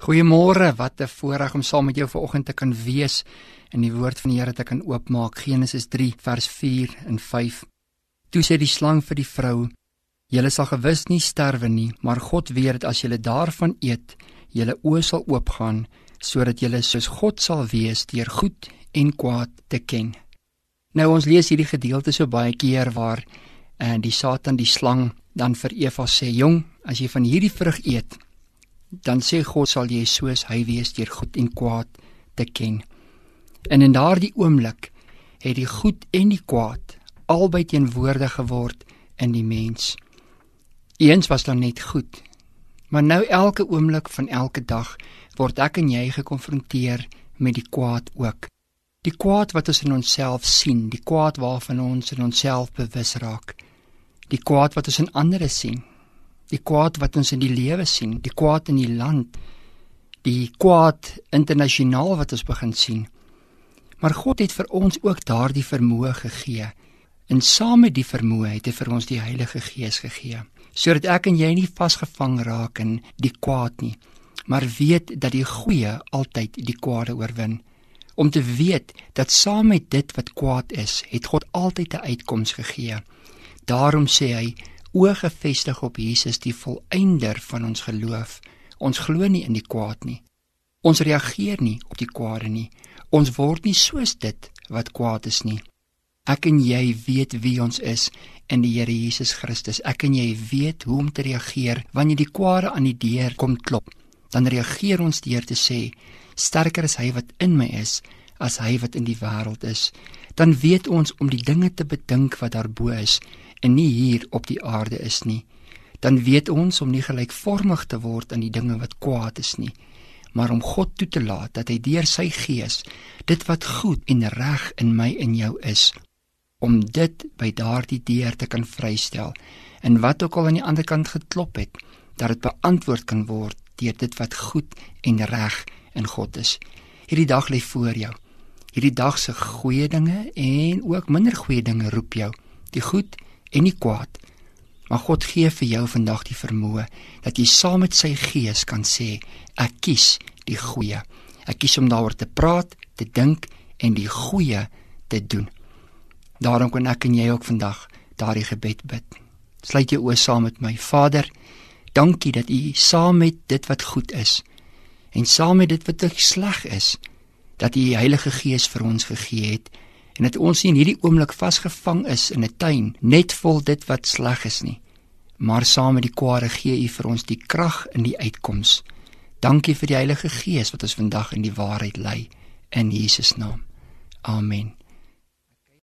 Goeiemôre, wat 'n voorreg om saam met jou vanoggend te kan wees in die woord van die Here te kan oopmaak. Genesis 3 vers 4 en 5. Toe sê die slang vir die vrou: "Julle sal gewis nie sterwe nie, maar God weet dat as julle daarvan eet, julle oë sal oopgaan sodat julle soos God sal wees deur goed en kwaad te ken." Nou ons lees hierdie gedeelte so baie keer waar en eh, die Satan die slang dan vir Eva sê: "Jong, as jy van hierdie vrug eet, dan sê God sal jy soos hy wees deur goed en kwaad te ken. En in daardie oomblik het die goed en die kwaad albei teenwoordig geword in die mens. Eens was daar net goed, maar nou elke oomblik van elke dag word ek en jy gekonfronteer met die kwaad ook. Die kwaad wat ons in onsself sien, die kwaad waarvan ons in onsself bewus raak. Die kwaad wat ons in ander sien, die kwaad wat ons in die lewe sien, die kwaad in die land, die kwaad internasionaal wat ons begin sien. Maar God het vir ons ook daardie vermoë gegee. En saam met die vermoë het hy vir ons die Heilige Gees gegee, sodat ek en jy nie vasgevang raak in die kwaad nie, maar weet dat die goeie altyd die kwade oorwin. Om te weet dat saam met dit wat kwaad is, het God altyd 'n uitkoms gegee. Daarom sê hy oë gefestig op Jesus die volëinder van ons geloof. Ons glo nie in die kwaad nie. Ons reageer nie op die kwade nie. Ons word nie soos dit wat kwaad is nie. Ek en jy weet wie ons is in die Here Jesus Christus. Ek en jy weet hoe om te reageer wanneer die kwade aan die deur kom klop. Dan reageer ons deur te sê: "Sterker is hy wat in my is as hy wat in die wêreld is." Dan weet ons om die dinge te bedink wat daarbo is en nie hier op die aarde is nie, dan weet ons om nie gelykvormig te word aan die dinge wat kwaad is nie, maar om God toe te laat dat hy deur sy gees dit wat goed en reg in my en jou is, om dit by daardie deur te kan vrystel en wat ook al aan die ander kant geklop het, dat dit beantwoord kan word deur dit wat goed en reg in God is. Hierdie dag lê voor jou. Hierdie dag se goeie dinge en ook minder goeie dinge roep jou. Die goed en nie kwaad. Maar God gee vir jou vandag die vermoë dat jy saam met sy gees kan sê ek kies die goeie. Ek kies om daaroor te praat, te dink en die goeie te doen. Daarom kan ek en jy ook vandag daardie gebed bid. Sluit jou oë saam met my. Vader, dankie dat U saam met dit wat goed is en saam met dit wat sleg is, dat U die Heilige Gees vir ons gegee het en dat ons nie in hierdie oomblik vasgevang is in 'n tuin net vol dit wat sleg is nie maar saam met die kwade gee u vir ons die krag in die uitkoms. Dankie vir die Heilige Gees wat ons vandag in die waarheid lei in Jesus naam. Amen